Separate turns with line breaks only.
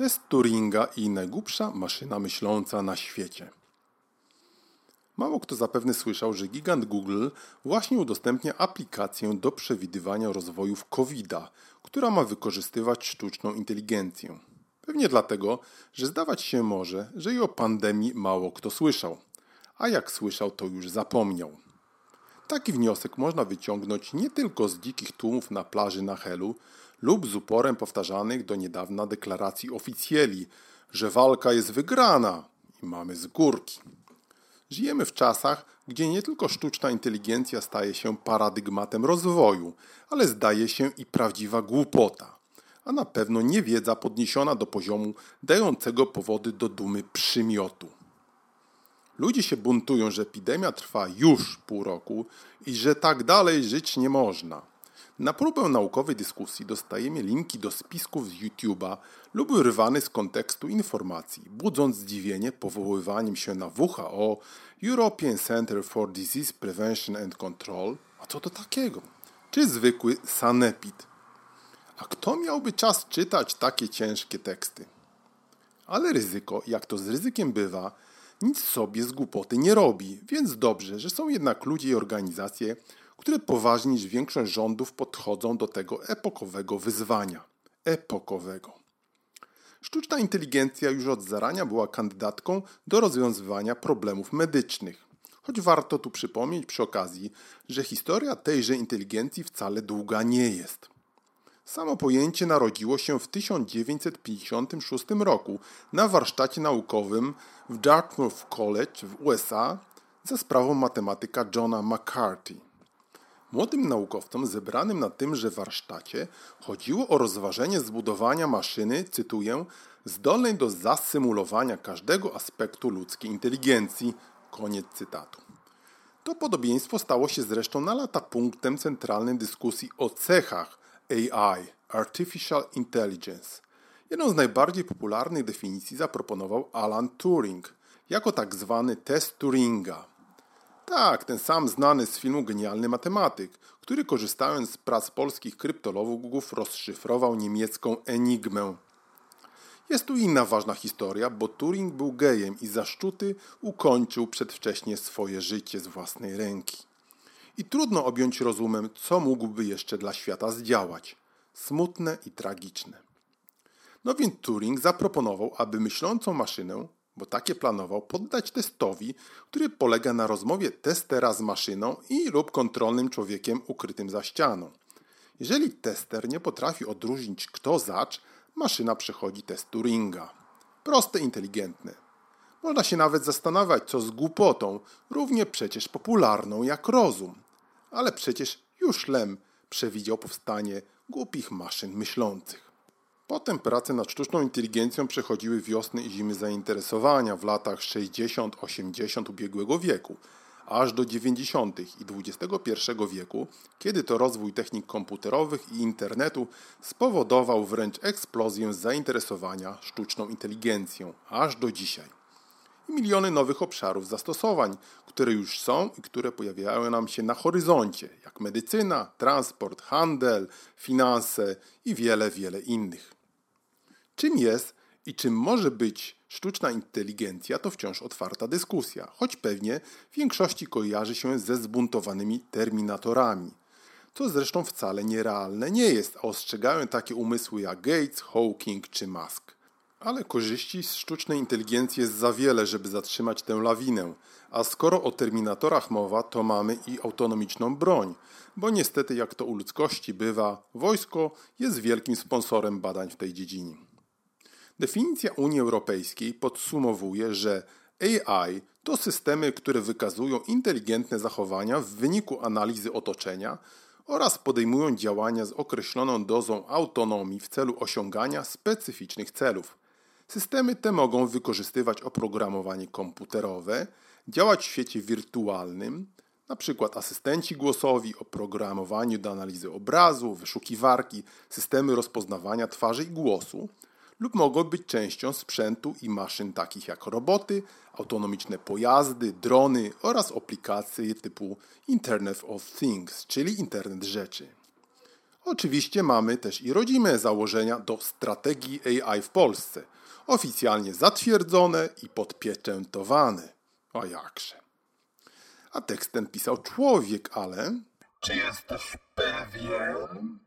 Test Turinga i najgłupsza maszyna myśląca na świecie. Mało kto zapewne słyszał, że gigant Google właśnie udostępnia aplikację do przewidywania rozwojów COVID-a, która ma wykorzystywać sztuczną inteligencję. Pewnie dlatego, że zdawać się może, że i o pandemii mało kto słyszał, a jak słyszał, to już zapomniał. Taki wniosek można wyciągnąć nie tylko z dzikich tłumów na plaży na Helu lub z uporem powtarzanych do niedawna deklaracji oficjeli, że walka jest wygrana i mamy z górki. Żyjemy w czasach, gdzie nie tylko sztuczna inteligencja staje się paradygmatem rozwoju, ale zdaje się i prawdziwa głupota, a na pewno niewiedza podniesiona do poziomu dającego powody do dumy przymiotu. Ludzie się buntują, że epidemia trwa już pół roku i że tak dalej żyć nie można. Na próbę naukowej dyskusji dostajemy linki do spisków z YouTube'a lub rwany z kontekstu informacji, budząc zdziwienie powoływaniem się na WHO, European Center for Disease Prevention and Control. A co to takiego? Czy zwykły sanepid? A kto miałby czas czytać takie ciężkie teksty? Ale ryzyko, jak to z ryzykiem bywa, nic sobie z głupoty nie robi, więc dobrze, że są jednak ludzie i organizacje, które poważniej niż większość rządów podchodzą do tego epokowego wyzwania. Epokowego. Sztuczna inteligencja już od zarania była kandydatką do rozwiązywania problemów medycznych. Choć warto tu przypomnieć przy okazji, że historia tejże inteligencji wcale długa nie jest. Samo pojęcie narodziło się w 1956 roku na warsztacie naukowym w Dartmouth College w USA za sprawą matematyka Johna McCarthy. Młodym naukowcom zebranym na tymże warsztacie chodziło o rozważenie zbudowania maszyny, cytuję, zdolnej do zasymulowania każdego aspektu ludzkiej inteligencji. Koniec cytatu. To podobieństwo stało się zresztą na lata punktem centralnej dyskusji o cechach AI, Artificial Intelligence. Jedną z najbardziej popularnych definicji zaproponował Alan Turing jako tak zwany test Turinga. Tak, ten sam znany z filmu genialny matematyk, który korzystając z prac polskich kryptologów rozszyfrował niemiecką enigmę. Jest tu inna ważna historia, bo Turing był gejem i zaszczuty ukończył przedwcześnie swoje życie z własnej ręki. I trudno objąć rozumem, co mógłby jeszcze dla świata zdziałać. Smutne i tragiczne. No więc Turing zaproponował, aby myślącą maszynę bo takie planował poddać testowi, który polega na rozmowie testera z maszyną i lub kontrolnym człowiekiem ukrytym za ścianą. Jeżeli tester nie potrafi odróżnić kto zacz, maszyna przechodzi test Turinga. Proste, inteligentne. Można się nawet zastanawiać, co z głupotą, równie przecież popularną jak rozum. Ale przecież już Lem przewidział powstanie głupich maszyn myślących. Potem prace nad sztuczną inteligencją przechodziły wiosny i zimy zainteresowania w latach 60-80 ubiegłego wieku, aż do 90. i XXI wieku, kiedy to rozwój technik komputerowych i internetu spowodował wręcz eksplozję zainteresowania sztuczną inteligencją, aż do dzisiaj. I miliony nowych obszarów zastosowań, które już są i które pojawiają nam się na horyzoncie, jak medycyna, transport, handel, finanse i wiele, wiele innych. Czym jest i czym może być sztuczna inteligencja, to wciąż otwarta dyskusja, choć pewnie w większości kojarzy się ze zbuntowanymi terminatorami. Co zresztą wcale nierealne nie jest, a ostrzegają takie umysły jak Gates, Hawking czy Musk. Ale korzyści z sztucznej inteligencji jest za wiele, żeby zatrzymać tę lawinę. A skoro o terminatorach mowa, to mamy i autonomiczną broń, bo niestety, jak to u ludzkości bywa, wojsko jest wielkim sponsorem badań w tej dziedzinie. Definicja Unii Europejskiej podsumowuje, że AI to systemy, które wykazują inteligentne zachowania w wyniku analizy otoczenia oraz podejmują działania z określoną dozą autonomii w celu osiągania specyficznych celów. Systemy te mogą wykorzystywać oprogramowanie komputerowe, działać w świecie wirtualnym, np. asystenci głosowi, oprogramowaniu do analizy obrazu, wyszukiwarki, systemy rozpoznawania twarzy i głosu, lub mogą być częścią sprzętu i maszyn takich jak roboty, autonomiczne pojazdy, drony oraz aplikacje typu Internet of Things, czyli Internet Rzeczy. Oczywiście mamy też i rodzime założenia do strategii AI w Polsce, oficjalnie zatwierdzone i podpieczętowane. O jakże. A tekst ten pisał człowiek, ale...
Czy jesteś pewien?